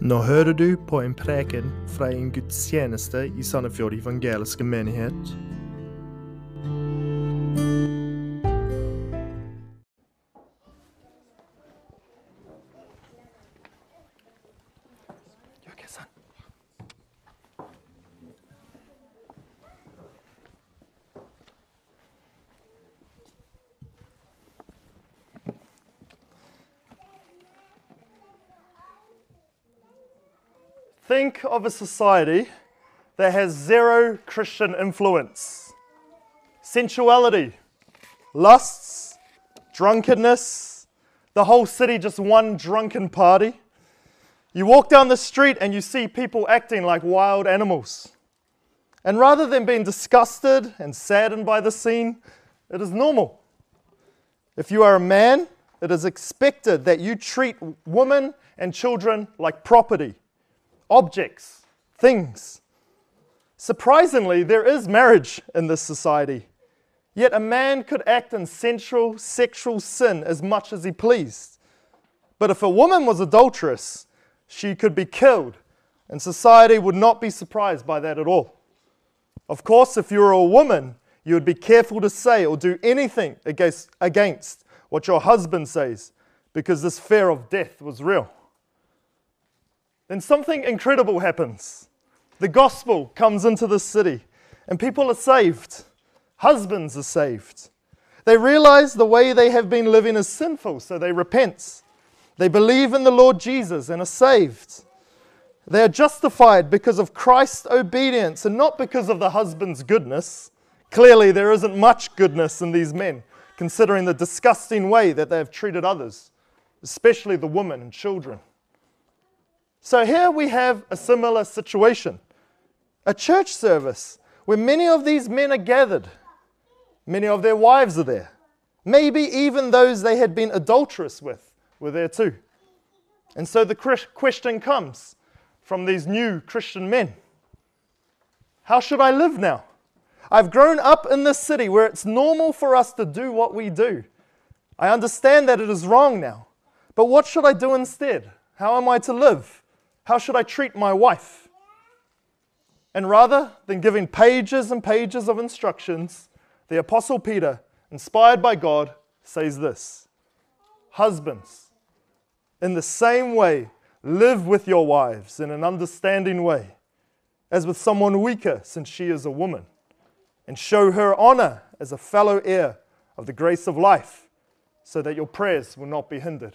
Nå hører du på en preken fra en gudstjeneste i Sandefjord evangeliske menighet. Think of a society that has zero Christian influence. Sensuality, lusts, drunkenness, the whole city just one drunken party. You walk down the street and you see people acting like wild animals. And rather than being disgusted and saddened by the scene, it is normal. If you are a man, it is expected that you treat women and children like property objects, things. Surprisingly, there is marriage in this society. Yet a man could act in sensual, sexual sin as much as he pleased. But if a woman was adulterous, she could be killed, and society would not be surprised by that at all. Of course, if you were a woman, you would be careful to say or do anything against, against what your husband says, because this fear of death was real then something incredible happens. The gospel comes into the city, and people are saved. Husbands are saved. They realize the way they have been living is sinful, so they repent. They believe in the Lord Jesus and are saved. They are justified because of Christ's obedience and not because of the husband's goodness. Clearly, there isn't much goodness in these men, considering the disgusting way that they have treated others, especially the women and children. So here we have a similar situation a church service where many of these men are gathered, many of their wives are there, maybe even those they had been adulterous with were there too. And so the question comes from these new Christian men How should I live now? I've grown up in this city where it's normal for us to do what we do. I understand that it is wrong now, but what should I do instead? How am I to live? How should I treat my wife? And rather than giving pages and pages of instructions, the Apostle Peter, inspired by God, says this Husbands, in the same way, live with your wives in an understanding way, as with someone weaker, since she is a woman, and show her honor as a fellow heir of the grace of life, so that your prayers will not be hindered.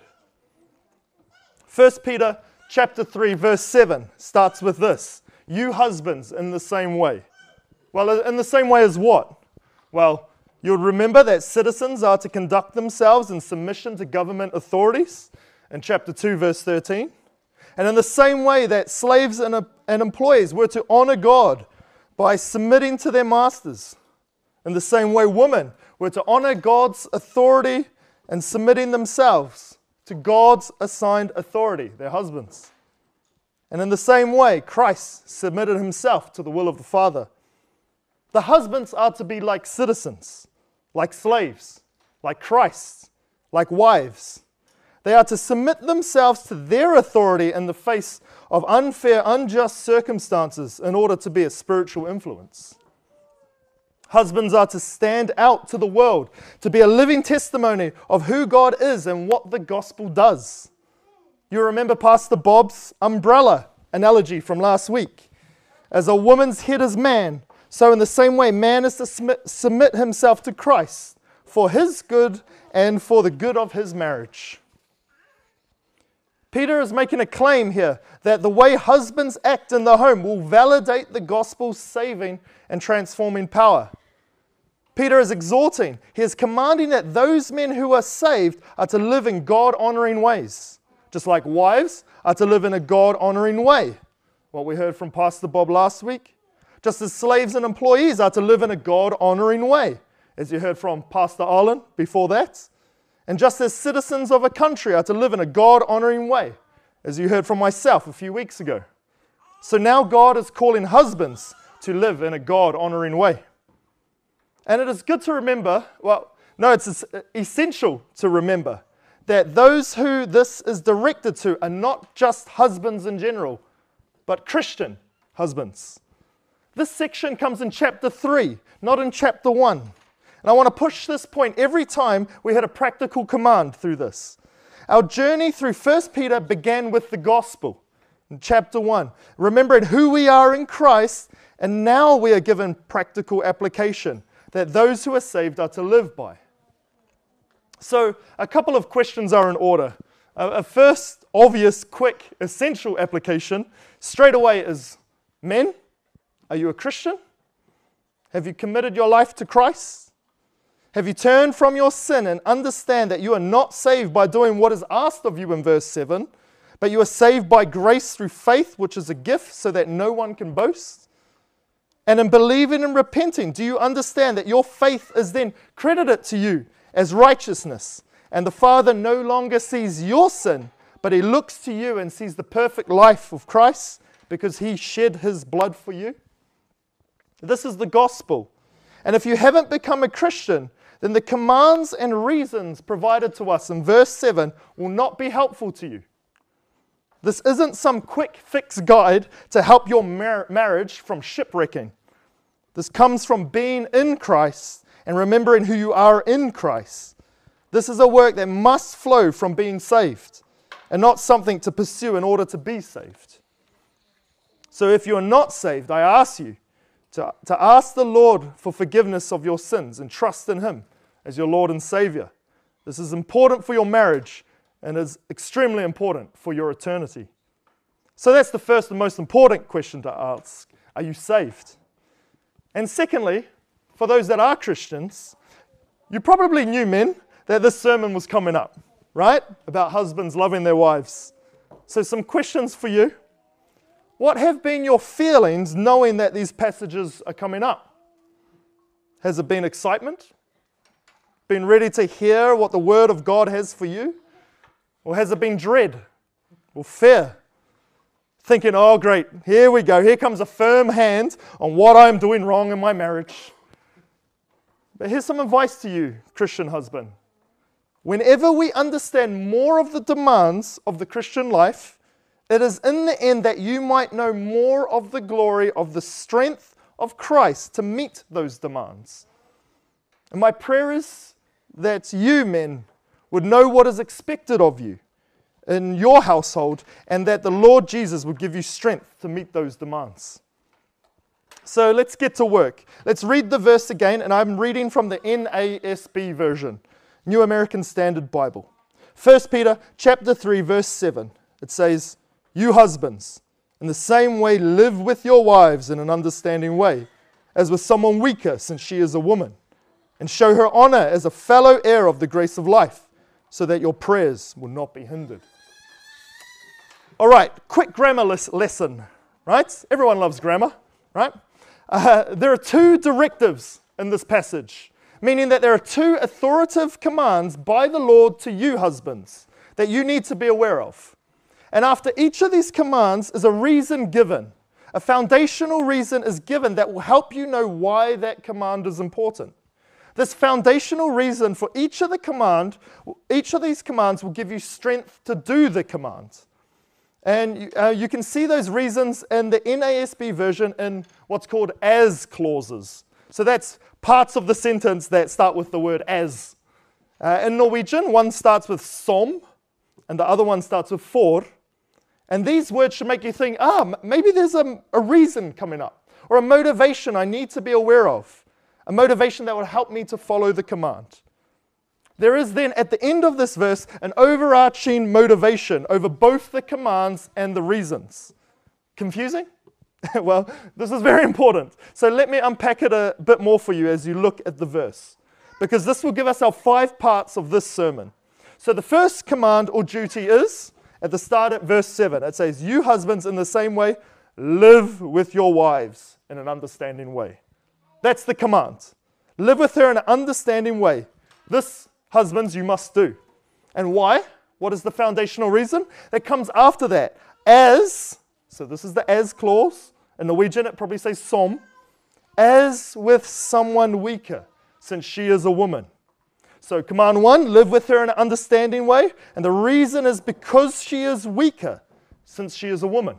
1 Peter chapter 3, verse 7 starts with this You husbands, in the same way. Well, uh, in the same way as what? Well, you'll remember that citizens are to conduct themselves in submission to government authorities in chapter 2, verse 13. And in the same way that slaves and, uh, and employees were to honor God by submitting to their masters. In the same way, women were to honor God's authority and submitting themselves to God's assigned authority, their husbands. And in the same way, Christ submitted himself to the will of the Father. The husbands are to be like citizens, like slaves, like Christ, like wives. They are to submit themselves to their authority in the face of unfair, unjust circumstances in order to be a spiritual influence. Husbands are to stand out to the world, to be a living testimony of who God is and what the gospel does. You remember Pastor Bob's umbrella analogy from last week. As a woman's head is man, so in the same way, man is to submit, submit himself to Christ for his good and for the good of his marriage. Peter is making a claim here that the way husbands act in the home will validate the gospel's saving and transforming power. Peter is exhorting, he is commanding that those men who are saved are to live in God honoring ways, just like wives are to live in a God honoring way. What we heard from Pastor Bob last week. Just as slaves and employees are to live in a God honoring way, as you heard from Pastor Arlen before that. And just as citizens of a country are to live in a God honoring way, as you heard from myself a few weeks ago. So now God is calling husbands to live in a God honoring way. And it is good to remember, well, no, it's essential to remember that those who this is directed to are not just husbands in general, but Christian husbands. This section comes in chapter 3, not in chapter 1. And I want to push this point every time we had a practical command through this. Our journey through 1 Peter began with the gospel in chapter 1, remembering who we are in Christ, and now we are given practical application that those who are saved are to live by. So, a couple of questions are in order. A first, obvious, quick, essential application straight away is men, are you a Christian? Have you committed your life to Christ? Have you turned from your sin and understand that you are not saved by doing what is asked of you in verse 7, but you are saved by grace through faith, which is a gift, so that no one can boast? And in believing and repenting, do you understand that your faith is then credited to you as righteousness. And the Father no longer sees your sin, but He looks to you and sees the perfect life of Christ because He shed His blood for you. This is the gospel. And if you haven't become a Christian, then the commands and reasons provided to us in verse 7 will not be helpful to you. This isn't some quick fix guide to help your mar- marriage from shipwrecking. This comes from being in Christ and remembering who you are in Christ. This is a work that must flow from being saved and not something to pursue in order to be saved. So if you're not saved, I ask you to, to ask the Lord for forgiveness of your sins and trust in Him as your Lord and Savior. This is important for your marriage and is extremely important for your eternity. So that's the first and most important question to ask Are you saved? And secondly, for those that are Christians, you probably knew, men, that this sermon was coming up, right? About husbands loving their wives. So, some questions for you. What have been your feelings knowing that these passages are coming up? Has it been excitement? Been ready to hear what the Word of God has for you? Or has it been dread or fear? Thinking, oh, great, here we go. Here comes a firm hand on what I'm doing wrong in my marriage. But here's some advice to you, Christian husband. Whenever we understand more of the demands of the Christian life, it is in the end that you might know more of the glory of the strength of Christ to meet those demands. And my prayer is that you, men, would know what is expected of you in your household and that the Lord Jesus would give you strength to meet those demands. So let's get to work. Let's read the verse again, and I'm reading from the NASB version, New American Standard Bible. 1 Peter chapter 3 verse 7. It says, "You husbands, in the same way live with your wives in an understanding way, as with someone weaker since she is a woman, and show her honor as a fellow heir of the grace of life, so that your prayers will not be hindered." All right, quick grammar lesson, right? Everyone loves grammar, right? Uh, there are two directives in this passage, meaning that there are two authoritative commands by the Lord to you, husbands, that you need to be aware of. And after each of these commands is a reason given. A foundational reason is given that will help you know why that command is important. This foundational reason for each of the command, each of these commands will give you strength to do the command. And uh, you can see those reasons in the NASB version in what's called as clauses. So that's parts of the sentence that start with the word as. Uh, in Norwegian, one starts with som, and the other one starts with for. And these words should make you think, ah, maybe there's a, a reason coming up, or a motivation I need to be aware of, a motivation that will help me to follow the command. There is then at the end of this verse an overarching motivation over both the commands and the reasons. Confusing? well, this is very important. So let me unpack it a bit more for you as you look at the verse, because this will give us our five parts of this sermon. So the first command or duty is at the start at verse 7. It says, You husbands, in the same way, live with your wives in an understanding way. That's the command. Live with her in an understanding way. This husbands, you must do. And why? What is the foundational reason? That comes after that. As, so this is the as clause. In Norwegian, it probably says som. As with someone weaker, since she is a woman. So, command one, live with her in an understanding way. And the reason is because she is weaker, since she is a woman.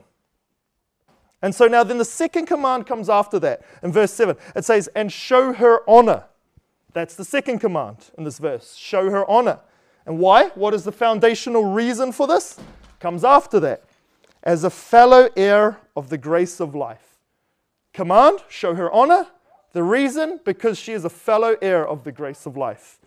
And so now, then the second command comes after that in verse 7. It says, and show her honor. That's the second command in this verse. Show her honor. And why? What is the foundational reason for this? Comes after that. As a fellow heir of the grace of life. Command, show her honor. The reason, because she is a fellow heir of the grace of life.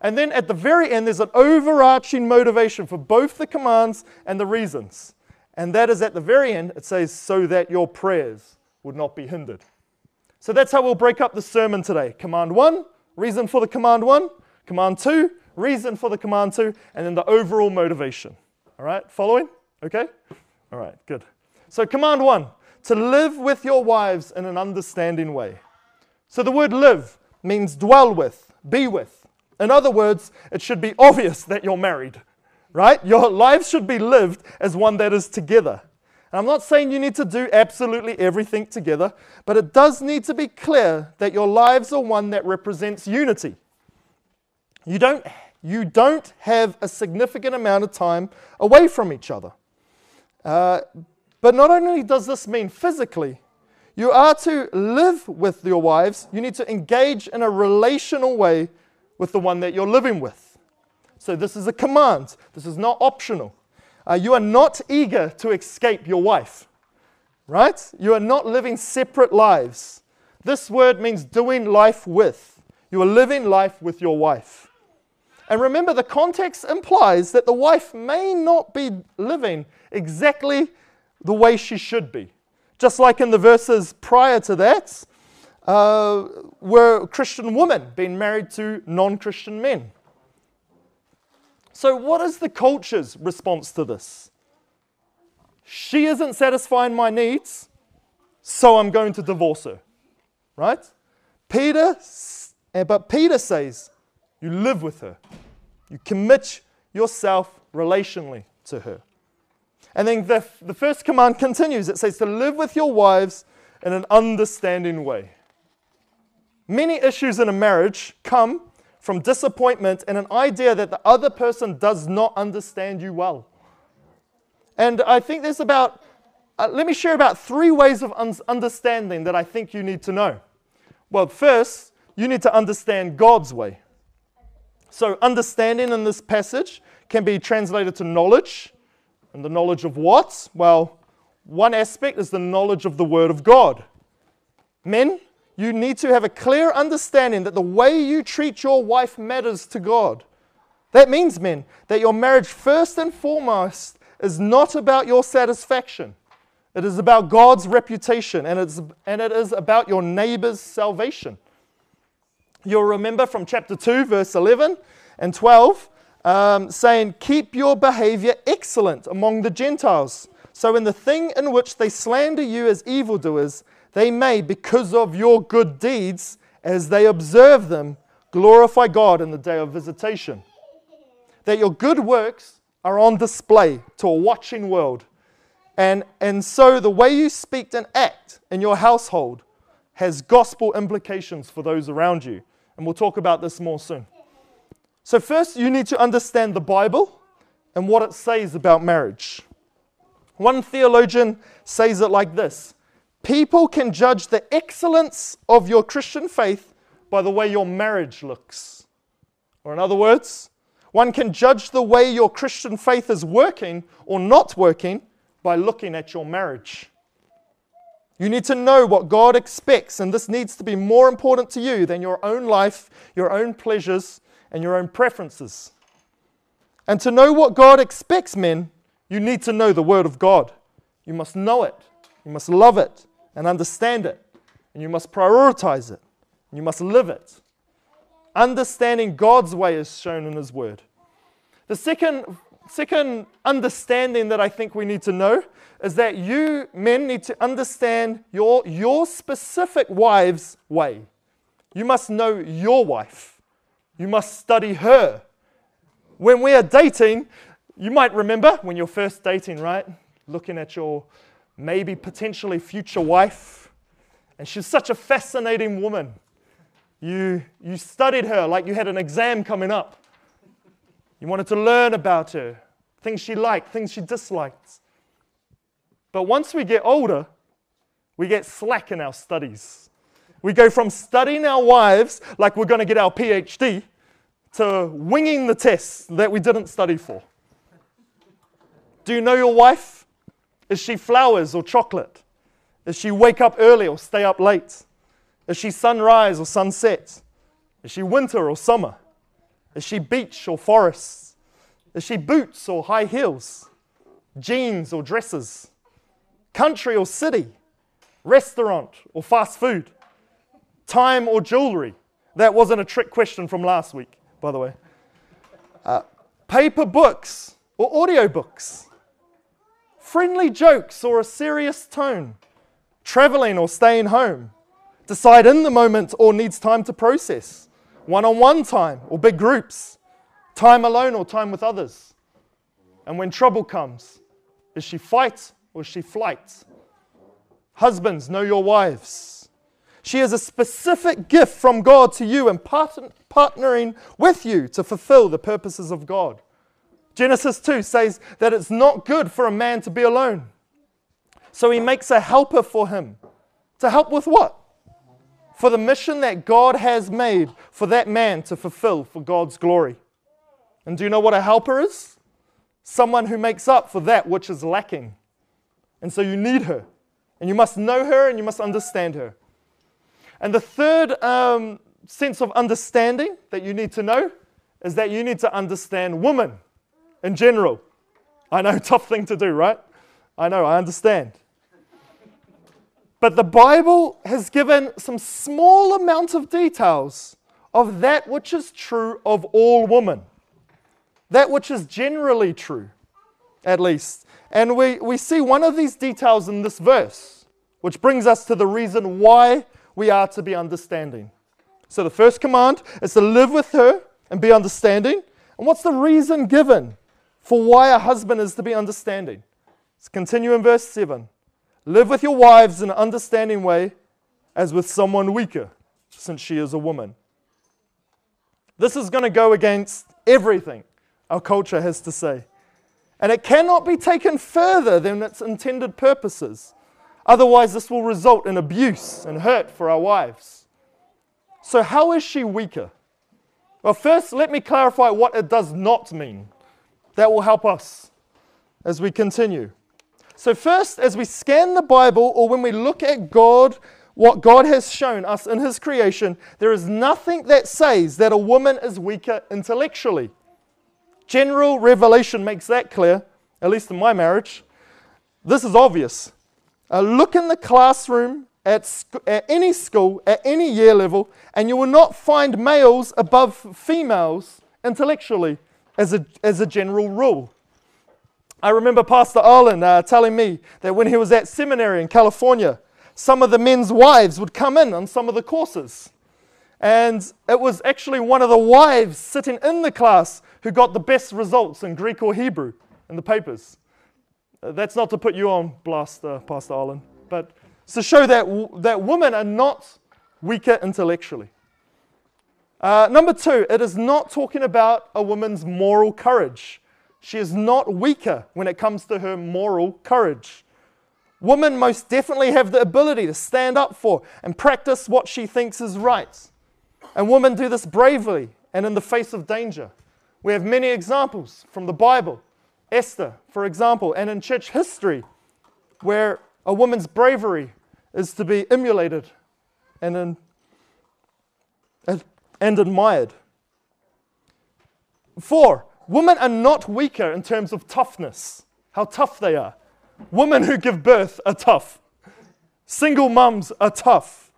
And then at the very end, there's an overarching motivation for both the commands and the reasons. And that is at the very end, it says, so that your prayers would not be hindered. So that's how we'll break up the sermon today. Command one, reason for the command one. Command two, reason for the command two. And then the overall motivation. All right, following? Okay? All right, good. So, command one, to live with your wives in an understanding way. So, the word live means dwell with, be with. In other words, it should be obvious that you're married right? Your life should be lived as one that is together. And I'm not saying you need to do absolutely everything together, but it does need to be clear that your lives are one that represents unity. You don't, you don't have a significant amount of time away from each other. Uh, but not only does this mean physically, you are to live with your wives, you need to engage in a relational way with the one that you're living with. So this is a command. This is not optional. Uh, you are not eager to escape your wife, right? You are not living separate lives. This word means doing life with. You are living life with your wife. And remember, the context implies that the wife may not be living exactly the way she should be. Just like in the verses prior to that, uh, were Christian women being married to non Christian men. So, what is the culture's response to this? She isn't satisfying my needs, so I'm going to divorce her. Right? Peter, eh, but Peter says, you live with her. You commit yourself relationally to her. And then the, the first command continues it says to live with your wives in an understanding way. Many issues in a marriage come from disappointment and an idea that the other person does not understand you well. And I think there's about, uh, let me share about three ways of un- understanding that I think you need to know. Well, first, you need to understand God's way. So, understanding in this passage can be translated to knowledge. And the knowledge of what? Well, one aspect is the knowledge of the Word of God. Men, you need to have a clear understanding that the way you treat your wife matters to God. That means, men, that your marriage, first and foremost, is not about your satisfaction. It is about God's reputation, and, it's, and it is about your neighbor's salvation. You'll remember from chapter 2, verse 11 and 12, um, saying, Keep your behavior excellent among the Gentiles. So, in the thing in which they slander you as evildoers, they may, because of your good deeds, as they observe them, glorify God in the day of visitation. That your good works are on display to a watching world. And, and so the way you speak and act in your household has gospel implications for those around you. And we'll talk about this more soon. So, first, you need to understand the Bible and what it says about marriage. One theologian says it like this People can judge the excellence of your Christian faith by the way your marriage looks. Or, in other words, one can judge the way your Christian faith is working or not working by looking at your marriage. You need to know what God expects, and this needs to be more important to you than your own life, your own pleasures, and your own preferences. And to know what God expects, men, you need to know the Word of God. You must know it, you must love it, and understand it. And you must prioritize it. And you must live it. Understanding God's way is shown in His Word. The second, second understanding that I think we need to know is that you men need to understand your, your specific wife's way. You must know your wife. You must study her. When we are dating, you might remember when you're first dating, right? Looking at your maybe potentially future wife. And she's such a fascinating woman. You, you studied her like you had an exam coming up. You wanted to learn about her, things she liked, things she disliked. But once we get older, we get slack in our studies. We go from studying our wives like we're going to get our PhD to winging the tests that we didn't study for. Do you know your wife? Is she flowers or chocolate? Is she wake up early or stay up late? Is she sunrise or sunset? Is she winter or summer? Is she beach or forests? Is she boots or high heels? Jeans or dresses? Country or city? Restaurant or fast food? Time or jewelry? That wasn't a trick question from last week, by the way. Uh, paper books or audio books? Friendly jokes or a serious tone? Traveling or staying home? Decide in the moment or needs time to process? One on one time or big groups? Time alone or time with others? And when trouble comes, is she fight or is she flight? Husbands, know your wives. She is a specific gift from God to you and part- partnering with you to fulfill the purposes of God. Genesis 2 says that it's not good for a man to be alone. So he makes a helper for him. To help with what? For the mission that God has made for that man to fulfill for God's glory. And do you know what a helper is? Someone who makes up for that which is lacking. And so you need her. And you must know her and you must understand her. And the third um, sense of understanding that you need to know is that you need to understand women in general. I know, tough thing to do, right? I know, I understand. But the Bible has given some small amount of details of that which is true of all women, that which is generally true, at least. And we, we see one of these details in this verse, which brings us to the reason why we are to be understanding. So the first command is to live with her and be understanding. And what's the reason given for why a husband is to be understanding? Let's continue in verse 7. Live with your wives in an understanding way as with someone weaker, since she is a woman. This is going to go against everything our culture has to say. And it cannot be taken further than its intended purposes. Otherwise, this will result in abuse and hurt for our wives. So, how is she weaker? Well, first, let me clarify what it does not mean. That will help us as we continue. So, first, as we scan the Bible or when we look at God, what God has shown us in His creation, there is nothing that says that a woman is weaker intellectually. General revelation makes that clear, at least in my marriage. This is obvious. Look in the classroom at, sc- at any school, at any year level, and you will not find males above females intellectually as a, as a general rule. I remember Pastor Arlen uh, telling me that when he was at seminary in California, some of the men's wives would come in on some of the courses. And it was actually one of the wives sitting in the class who got the best results in Greek or Hebrew in the papers. Uh, that's not to put you on blast, uh, Pastor Arlen, but to show that, w- that women are not weaker intellectually. Uh, number two, it is not talking about a woman's moral courage. She is not weaker when it comes to her moral courage. Women most definitely have the ability to stand up for and practice what she thinks is right. And women do this bravely and in the face of danger. We have many examples from the Bible. Esther, for example, and in church history, where a woman's bravery is to be emulated and, in, and admired. Four, women are not weaker in terms of toughness, how tough they are. Women who give birth are tough. Single mums are tough.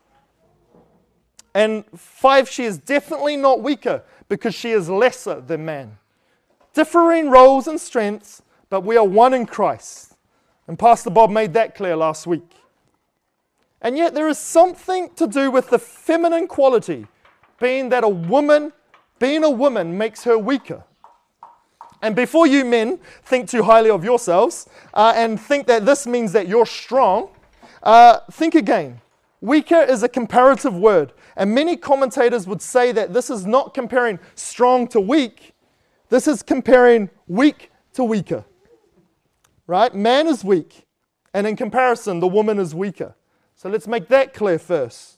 And five, she is definitely not weaker because she is lesser than man. Differing roles and strengths, but we are one in Christ. And Pastor Bob made that clear last week. And yet, there is something to do with the feminine quality, being that a woman, being a woman, makes her weaker. And before you men think too highly of yourselves uh, and think that this means that you're strong, uh, think again. weaker is a comparative word, and many commentators would say that this is not comparing strong to weak, this is comparing weak to weaker. Right? Man is weak, and in comparison, the woman is weaker. So let's make that clear first.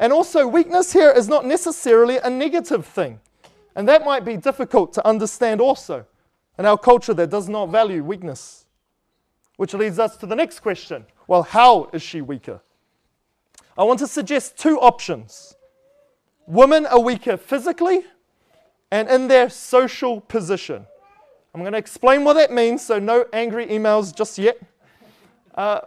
And also, weakness here is not necessarily a negative thing. And that might be difficult to understand also in our culture that does not value weakness. Which leads us to the next question well, how is she weaker? I want to suggest two options. Women are weaker physically and in their social position. I'm going to explain what that means, so no angry emails just yet. Uh,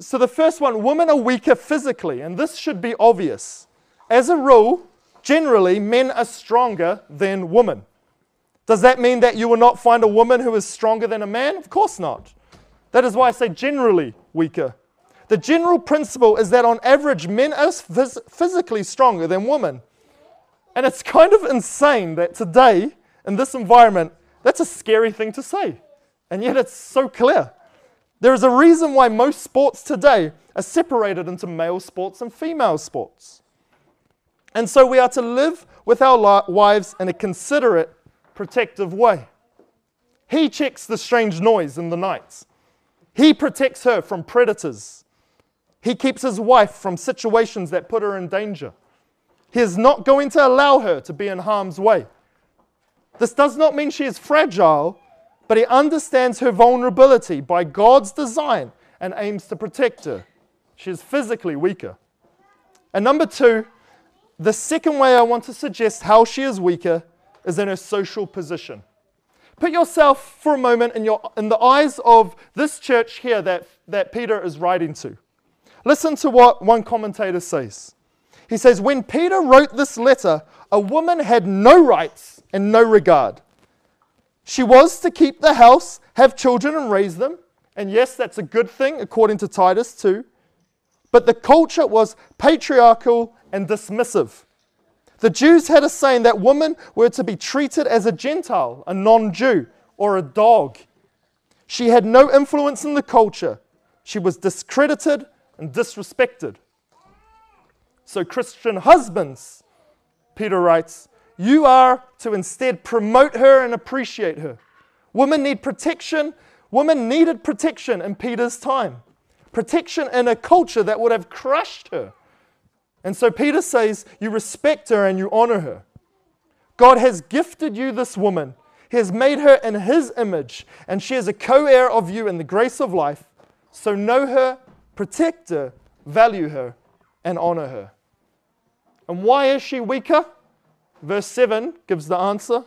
so, the first one women are weaker physically, and this should be obvious. As a rule, generally, men are stronger than women. Does that mean that you will not find a woman who is stronger than a man? Of course not. That is why I say generally weaker. The general principle is that on average, men are phys- physically stronger than women. And it's kind of insane that today, in this environment, that's a scary thing to say. And yet it's so clear. There is a reason why most sports today are separated into male sports and female sports. And so we are to live with our wives in a considerate, protective way. He checks the strange noise in the night. He protects her from predators. He keeps his wife from situations that put her in danger. He is not going to allow her to be in harm's way. This does not mean she is fragile, but he understands her vulnerability by God's design and aims to protect her. She is physically weaker. And number two, the second way I want to suggest how she is weaker is in her social position. Put yourself for a moment in, your, in the eyes of this church here that, that Peter is writing to. Listen to what one commentator says. He says, When Peter wrote this letter, a woman had no rights and no regard. She was to keep the house, have children, and raise them. And yes, that's a good thing according to Titus 2. But the culture was patriarchal and dismissive. The Jews had a saying that women were to be treated as a Gentile, a non Jew, or a dog. She had no influence in the culture. She was discredited and disrespected. So, Christian husbands, Peter writes, you are to instead promote her and appreciate her. Women need protection. Women needed protection in Peter's time, protection in a culture that would have crushed her. And so Peter says, You respect her and you honor her. God has gifted you this woman. He has made her in His image, and she is a co heir of you in the grace of life. So know her, protect her, value her, and honor her. And why is she weaker? Verse 7 gives the answer.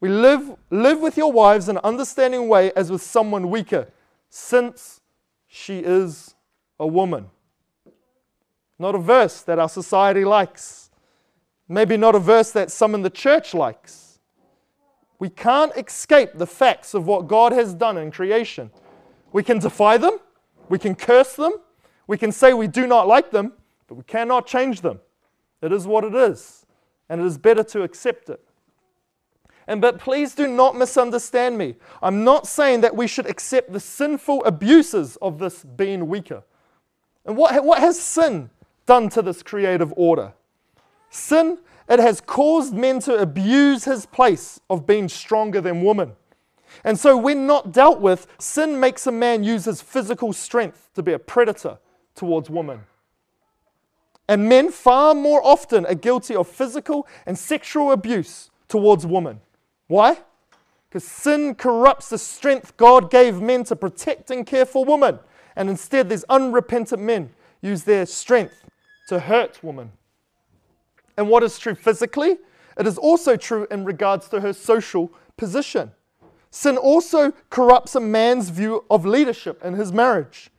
We live, live with your wives in an understanding way as with someone weaker, since she is a woman. Not a verse that our society likes. Maybe not a verse that some in the church likes. We can't escape the facts of what God has done in creation. We can defy them, we can curse them, we can say we do not like them, but we cannot change them. It is what it is and it is better to accept it. And but please do not misunderstand me. I'm not saying that we should accept the sinful abuses of this being weaker. And what, what has sin done to this creative order? Sin, it has caused men to abuse his place of being stronger than woman. And so, when not dealt with, sin makes a man use his physical strength to be a predator towards women. And men far more often are guilty of physical and sexual abuse towards women. Why? Because sin corrupts the strength God gave men to protect and care for women. And instead, these unrepentant men use their strength to hurt women. And what is true physically, it is also true in regards to her social position. Sin also corrupts a man's view of leadership in his marriage.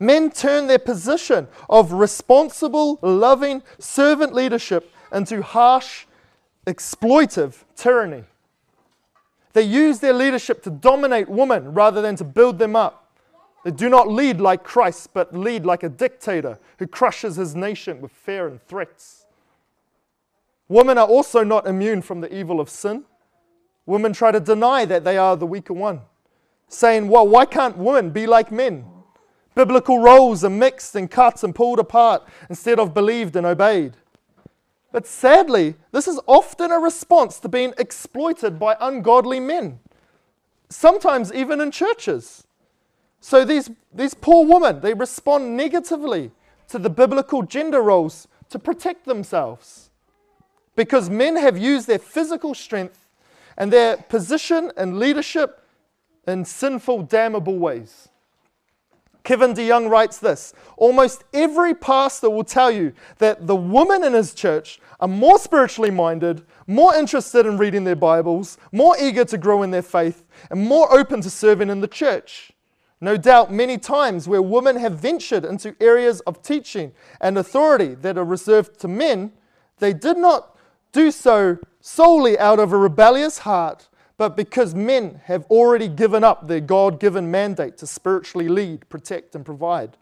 Men turn their position of responsible, loving servant leadership into harsh, exploitive tyranny. They use their leadership to dominate women rather than to build them up. They do not lead like Christ, but lead like a dictator who crushes his nation with fear and threats. Women are also not immune from the evil of sin. Women try to deny that they are the weaker one, saying, Well, why can't women be like men? Biblical roles are mixed and cut and pulled apart instead of believed and obeyed. But sadly, this is often a response to being exploited by ungodly men, sometimes even in churches. So these, these poor women, they respond negatively to the biblical gender roles to protect themselves. Because men have used their physical strength and their position and leadership in sinful, damnable ways. Kevin DeYoung writes this Almost every pastor will tell you that the women in his church are more spiritually minded, more interested in reading their Bibles, more eager to grow in their faith, and more open to serving in the church. No doubt, many times where women have ventured into areas of teaching and authority that are reserved to men, they did not do so solely out of a rebellious heart, but because men have already given up their God given mandate to spiritually lead, protect, and provide.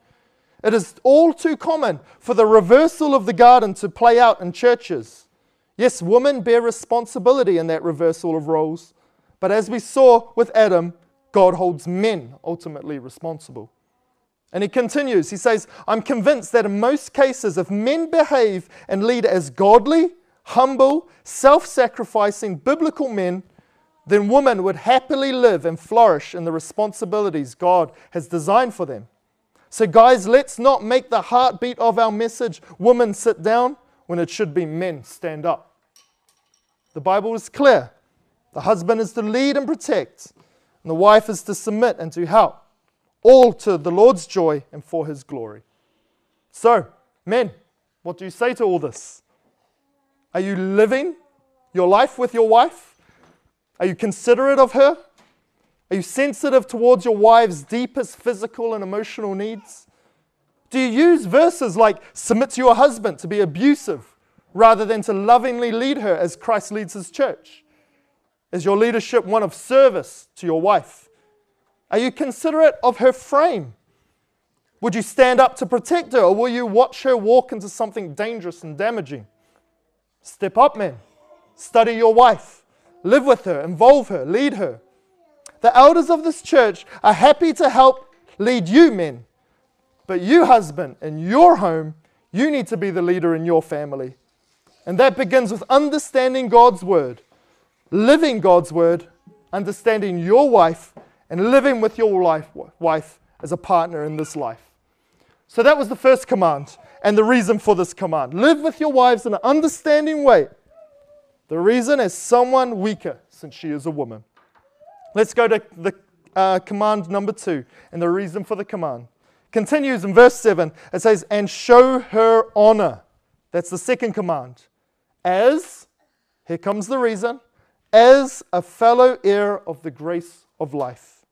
It is all too common for the reversal of the garden to play out in churches. Yes, women bear responsibility in that reversal of roles, but as we saw with Adam, God holds men ultimately responsible. And he continues, he says, I'm convinced that in most cases, if men behave and lead as godly, humble, self sacrificing biblical men, then women would happily live and flourish in the responsibilities God has designed for them. So, guys, let's not make the heartbeat of our message women sit down when it should be men stand up. The Bible is clear the husband is to lead and protect, and the wife is to submit and to help, all to the Lord's joy and for his glory. So, men, what do you say to all this? Are you living your life with your wife? Are you considerate of her? Are you sensitive towards your wife's deepest physical and emotional needs? Do you use verses like submit to your husband to be abusive rather than to lovingly lead her as Christ leads his church? Is your leadership one of service to your wife? Are you considerate of her frame? Would you stand up to protect her, or will you watch her walk into something dangerous and damaging? Step up, men. Study your wife. Live with her, involve her, lead her. The elders of this church are happy to help lead you, men. But you, husband, in your home, you need to be the leader in your family. And that begins with understanding God's word living God's word, understanding your wife, and living with your life, wife as a partner in this life. So that was the first command and the reason for this command. Live with your wives in an understanding way. The reason is someone weaker, since she is a woman. Let's go to the uh, command number two and the reason for the command. Continues in verse 7. It says, And show her honor. That's the second command. As, here comes the reason, as a fellow heir of the grace of life.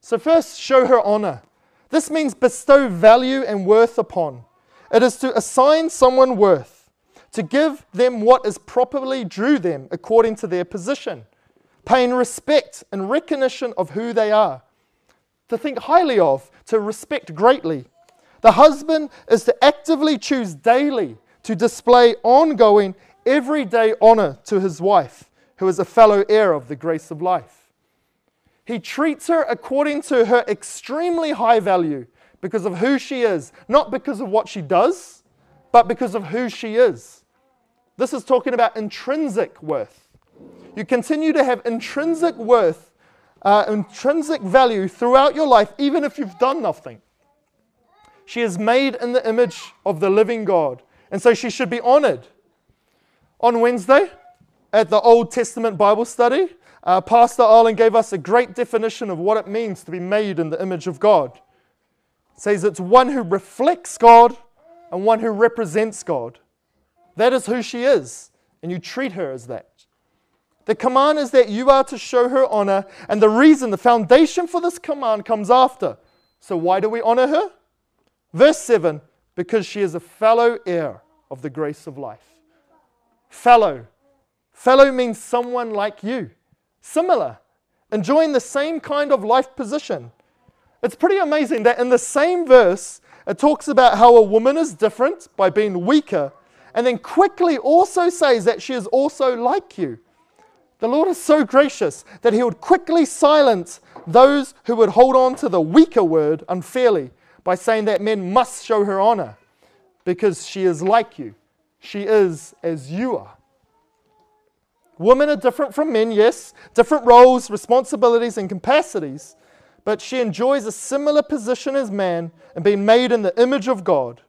So, first, show her honor. This means bestow value and worth upon. It is to assign someone worth, to give them what is properly due them according to their position, paying respect and recognition of who they are, to think highly of, to respect greatly. The husband is to actively choose daily to display ongoing, everyday honor to his wife who is a fellow heir of the grace of life. He treats her according to her extremely high value because of who she is, not because of what she does, but because of who she is. This is talking about intrinsic worth. You continue to have intrinsic worth, uh, intrinsic value throughout your life, even if you've done nothing. She is made in the image of the living God, and so she should be honored. On Wednesday, at the Old Testament Bible study, uh, Pastor Arlen gave us a great definition of what it means to be made in the image of God. It says it's one who reflects God and one who represents God. That is who she is, and you treat her as that. The command is that you are to show her honor, and the reason, the foundation for this command comes after. So, why do we honor her? Verse 7 because she is a fellow heir of the grace of life. Fellow Fellow means someone like you, similar, enjoying the same kind of life position. It's pretty amazing that in the same verse, it talks about how a woman is different by being weaker, and then quickly also says that she is also like you. The Lord is so gracious that He would quickly silence those who would hold on to the weaker word unfairly by saying that men must show her honor because she is like you. She is as you are. Women are different from men, yes, different roles, responsibilities, and capacities, but she enjoys a similar position as man and being made in the image of God.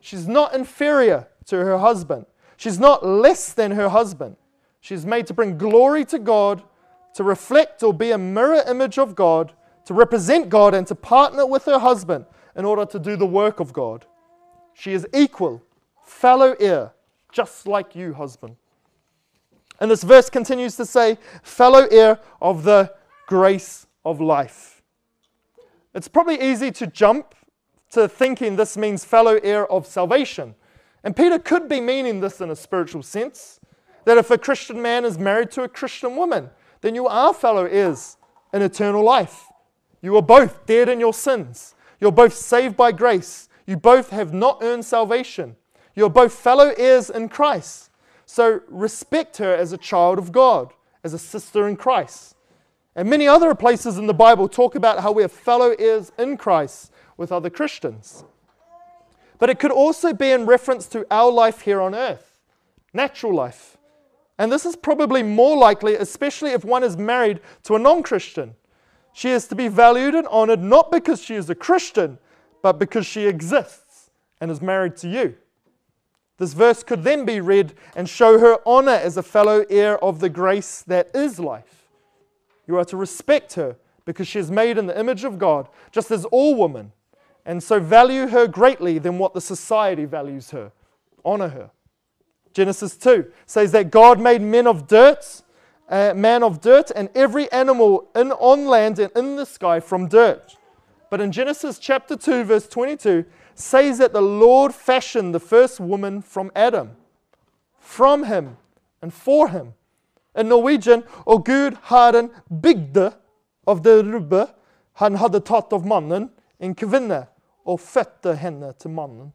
She's not inferior to her husband, she's not less than her husband. She's made to bring glory to God, to reflect or be a mirror image of God, to represent God, and to partner with her husband in order to do the work of God. She is equal, fellow heir, just like you, husband. And this verse continues to say, fellow heir of the grace of life. It's probably easy to jump to thinking this means fellow heir of salvation. And Peter could be meaning this in a spiritual sense that if a Christian man is married to a Christian woman, then you are fellow heirs in eternal life. You are both dead in your sins. You're both saved by grace. You both have not earned salvation. You're both fellow heirs in Christ. So respect her as a child of God, as a sister in Christ. And many other places in the Bible talk about how we are fellow heirs in Christ with other Christians. But it could also be in reference to our life here on earth, natural life. And this is probably more likely, especially if one is married to a non Christian. She is to be valued and honored not because she is a Christian, but because she exists and is married to you. This verse could then be read and show her honor as a fellow heir of the grace that is life. You are to respect her because she is made in the image of God, just as all women, and so value her greatly than what the society values her. Honor her. Genesis 2 says that God made men of dirt, uh, man of dirt, and every animal in, on land and in the sky from dirt. But in Genesis chapter 2, verse 22, says that the Lord fashioned the first woman from Adam, from him and for him. In Norwegian, og Gud har en bygde av det rubbe han hadde tatt av mannen, en kvinne, og fødte henne til mannen.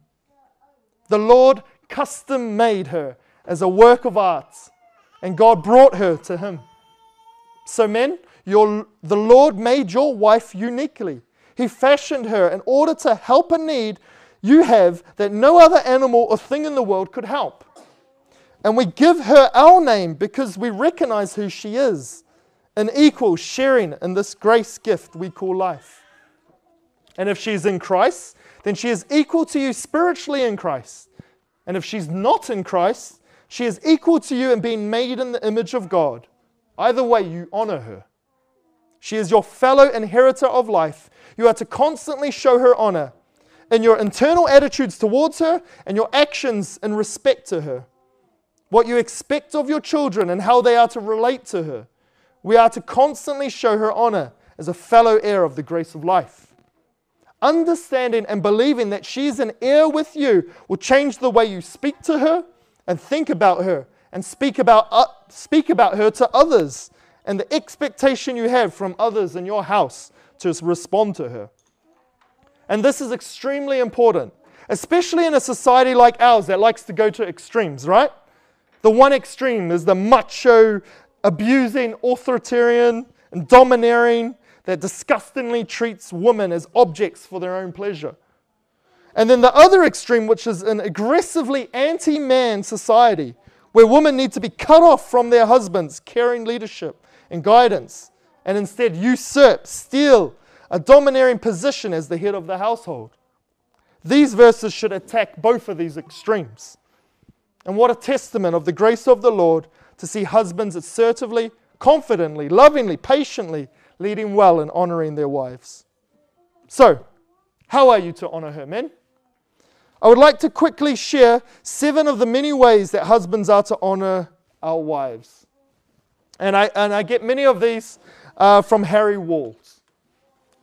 The Lord custom made her as a work of art, and God brought her to him. So, men, your, the Lord made your wife uniquely. He fashioned her in order to help a need you have that no other animal or thing in the world could help. And we give her our name because we recognize who she is, an equal sharing in this grace gift we call life. And if she's in Christ, then she is equal to you spiritually in Christ. And if she's not in Christ, she is equal to you in being made in the image of God. Either way, you honor her. She is your fellow inheritor of life. You are to constantly show her honor in your internal attitudes towards her and your actions in respect to her. What you expect of your children and how they are to relate to her. We are to constantly show her honor as a fellow heir of the grace of life. Understanding and believing that she's an heir with you will change the way you speak to her and think about her and speak about, uh, speak about her to others and the expectation you have from others in your house to respond to her. And this is extremely important, especially in a society like ours that likes to go to extremes, right? The one extreme is the macho, abusing, authoritarian, and domineering that disgustingly treats women as objects for their own pleasure. And then the other extreme, which is an aggressively anti man society, where women need to be cut off from their husbands' caring leadership and guidance, and instead usurp, steal a domineering position as the head of the household. These verses should attack both of these extremes. And what a testament of the grace of the Lord to see husbands assertively, confidently, lovingly, patiently leading well and honoring their wives. So, how are you to honor her, men? I would like to quickly share seven of the many ways that husbands are to honor our wives. And I, and I get many of these uh, from Harry Walls.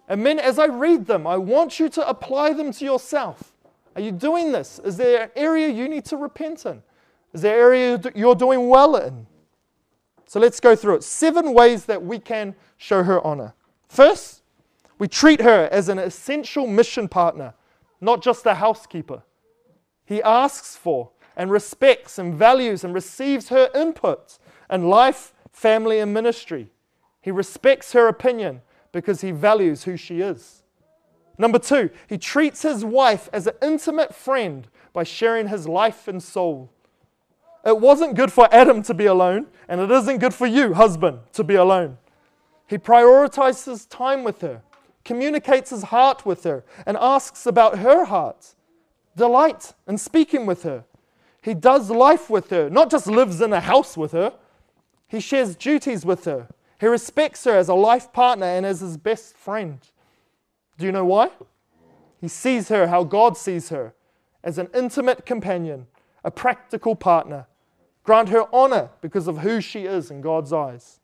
And men, as I read them, I want you to apply them to yourself. Are you doing this? Is there an area you need to repent in? Is there an area you're doing well in? So let's go through it. Seven ways that we can show her honor. First, we treat her as an essential mission partner, not just a housekeeper. He asks for and respects and values and receives her input in life, family, and ministry. He respects her opinion because he values who she is. Number two, he treats his wife as an intimate friend by sharing his life and soul. It wasn't good for Adam to be alone, and it isn't good for you, husband, to be alone. He prioritizes time with her, communicates his heart with her, and asks about her heart. Delight in speaking with her. He does life with her, not just lives in a house with her. He shares duties with her. He respects her as a life partner and as his best friend. Do you know why? He sees her how God sees her as an intimate companion, a practical partner. Grant her honor because of who she is in God's eyes.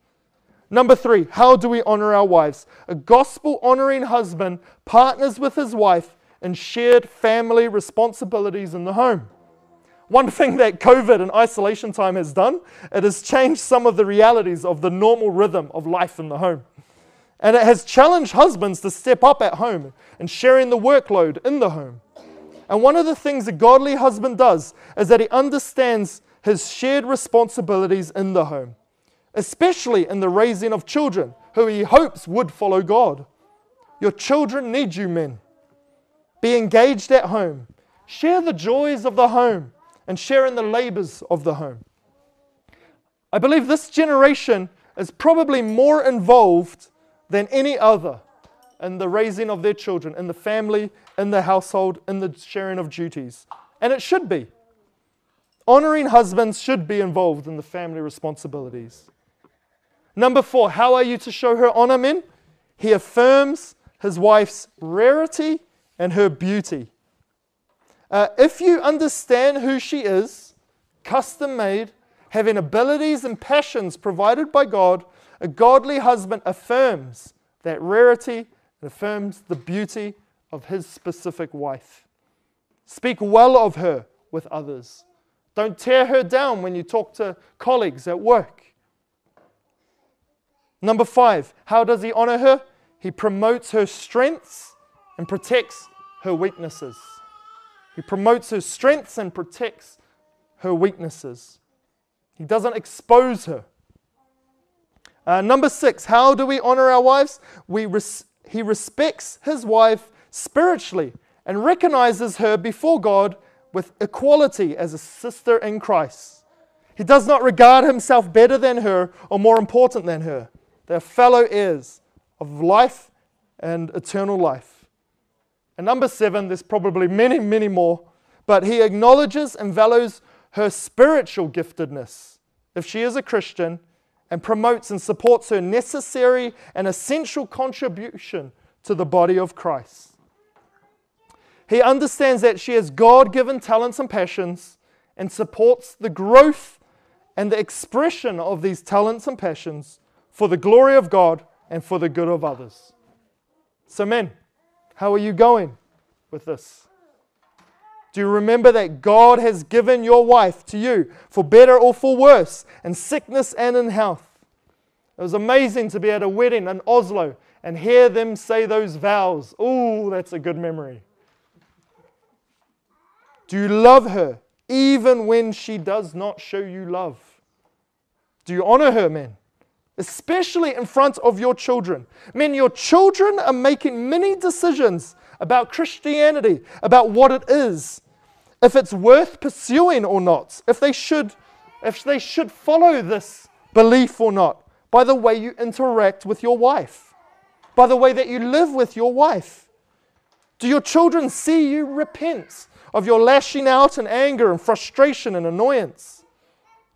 Number three, how do we honor our wives? A gospel honoring husband partners with his wife in shared family responsibilities in the home. One thing that COVID and isolation time has done, it has changed some of the realities of the normal rhythm of life in the home. And it has challenged husbands to step up at home and sharing the workload in the home. And one of the things a godly husband does is that he understands his shared responsibilities in the home, especially in the raising of children who he hopes would follow God. Your children need you, men. Be engaged at home. Share the joys of the home and share in the labors of the home. I believe this generation is probably more involved than any other in the raising of their children, in the family, in the household, in the sharing of duties. And it should be. Honoring husbands should be involved in the family responsibilities. Number four, how are you to show her honor, men? He affirms his wife's rarity and her beauty. Uh, if you understand who she is, custom made, having abilities and passions provided by God, a godly husband affirms that rarity and affirms the beauty of his specific wife. Speak well of her with others. Don't tear her down when you talk to colleagues at work. Number five, how does he honor her? He promotes her strengths and protects her weaknesses. He promotes her strengths and protects her weaknesses. He doesn't expose her. Uh, number six, how do we honor our wives? We res- he respects his wife spiritually and recognizes her before God with equality as a sister in Christ. He does not regard himself better than her or more important than her. They're fellow heirs of life and eternal life. And number seven, there's probably many, many more, but he acknowledges and values her spiritual giftedness. If she is a Christian, and promotes and supports her necessary and essential contribution to the body of Christ. He understands that she has God given talents and passions and supports the growth and the expression of these talents and passions for the glory of God and for the good of others. So, men, how are you going with this? Do you remember that God has given your wife to you for better or for worse, in sickness and in health? It was amazing to be at a wedding in Oslo and hear them say those vows. Oh, that's a good memory. Do you love her even when she does not show you love? Do you honor her, men? Especially in front of your children. Men, your children are making many decisions about Christianity, about what it is, if it's worth pursuing or not, if they should, if they should follow this belief or not, by the way you interact with your wife, by the way that you live with your wife. Do your children see you repent of your lashing out and anger and frustration and annoyance?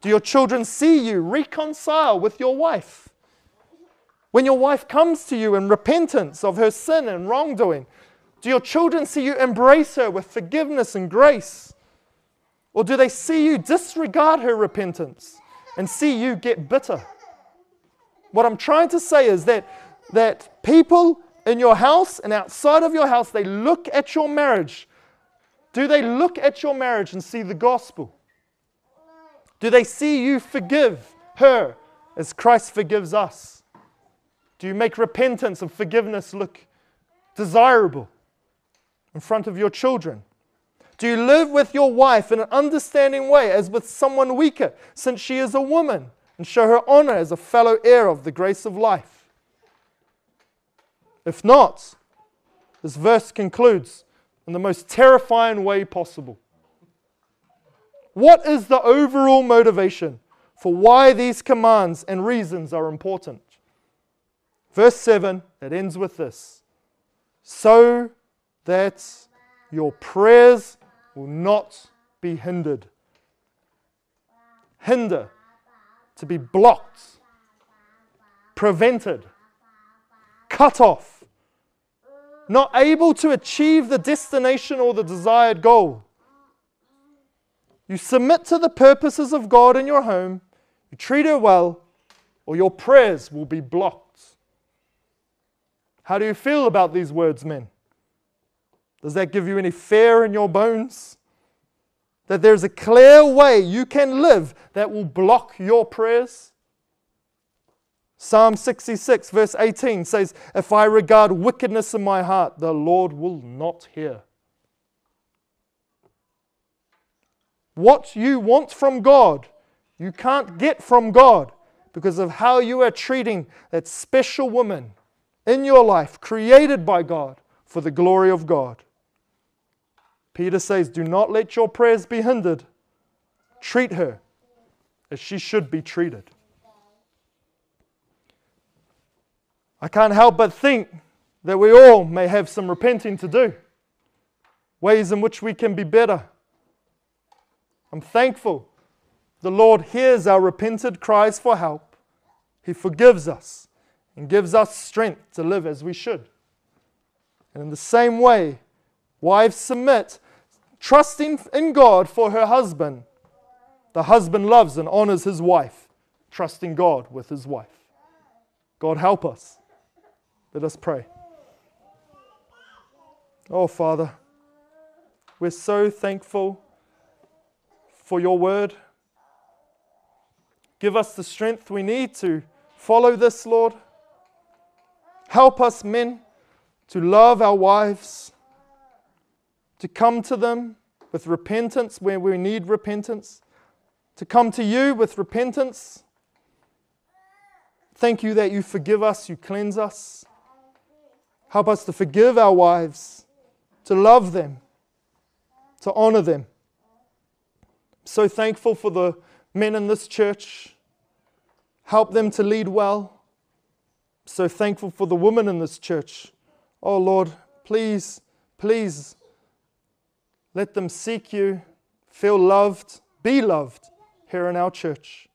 Do your children see you reconcile with your wife? When your wife comes to you in repentance of her sin and wrongdoing, do your children see you embrace her with forgiveness and grace? Or do they see you disregard her repentance and see you get bitter? What I'm trying to say is that, that people in your house and outside of your house, they look at your marriage. Do they look at your marriage and see the gospel? Do they see you forgive her as Christ forgives us? Do you make repentance and forgiveness look desirable? in front of your children? Do you live with your wife in an understanding way as with someone weaker, since she is a woman, and show her honor as a fellow heir of the grace of life? If not, This verse concludes in the most terrifying way possible. What is the overall motivation for why these commands and reasons are important? Verse 7, it ends with this so that your prayers will not be hindered. Hinder, to be blocked, prevented, cut off, not able to achieve the destination or the desired goal. You submit to the purposes of God in your home, you treat her well, or your prayers will be blocked. How do you feel about these words, men? Does that give you any fear in your bones? That there's a clear way you can live that will block your prayers? Psalm 66, verse 18 says, If I regard wickedness in my heart, the Lord will not hear. What you want from God, you can't get from God because of how you are treating that special woman in your life, created by God for the glory of God. Peter says, Do not let your prayers be hindered. Treat her as she should be treated. I can't help but think that we all may have some repenting to do, ways in which we can be better. I'm thankful the Lord hears our repented cries for help. He forgives us and gives us strength to live as we should. And in the same way, wives submit, trusting in God for her husband. The husband loves and honors his wife, trusting God with his wife. God help us. Let us pray. Oh, Father, we're so thankful for your word. Give us the strength we need to follow this, Lord. Help us, men, to love our wives, to come to them with repentance where we need repentance, to come to you with repentance. Thank you that you forgive us, you cleanse us. Help us to forgive our wives, to love them, to honor them. So thankful for the men in this church. Help them to lead well. So thankful for the women in this church. Oh Lord, please, please let them seek you, feel loved, be loved here in our church.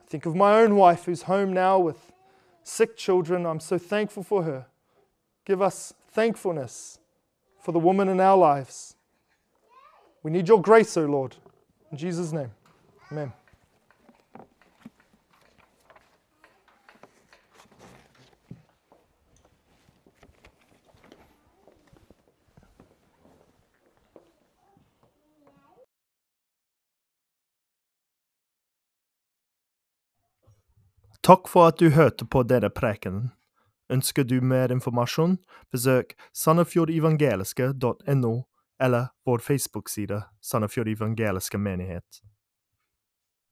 I think of my own wife who's home now with sick children. I'm so thankful for her. Give us thankfulness for the woman in our lives. We need your grace, O Lord. In Jesus' name, amen. Takk for at du hørte på denne prekenen. Ønsker du mer informasjon, besøk sandefjordevangeliske.no eller vår Facebook-side Sandefjord evangeliske menighet.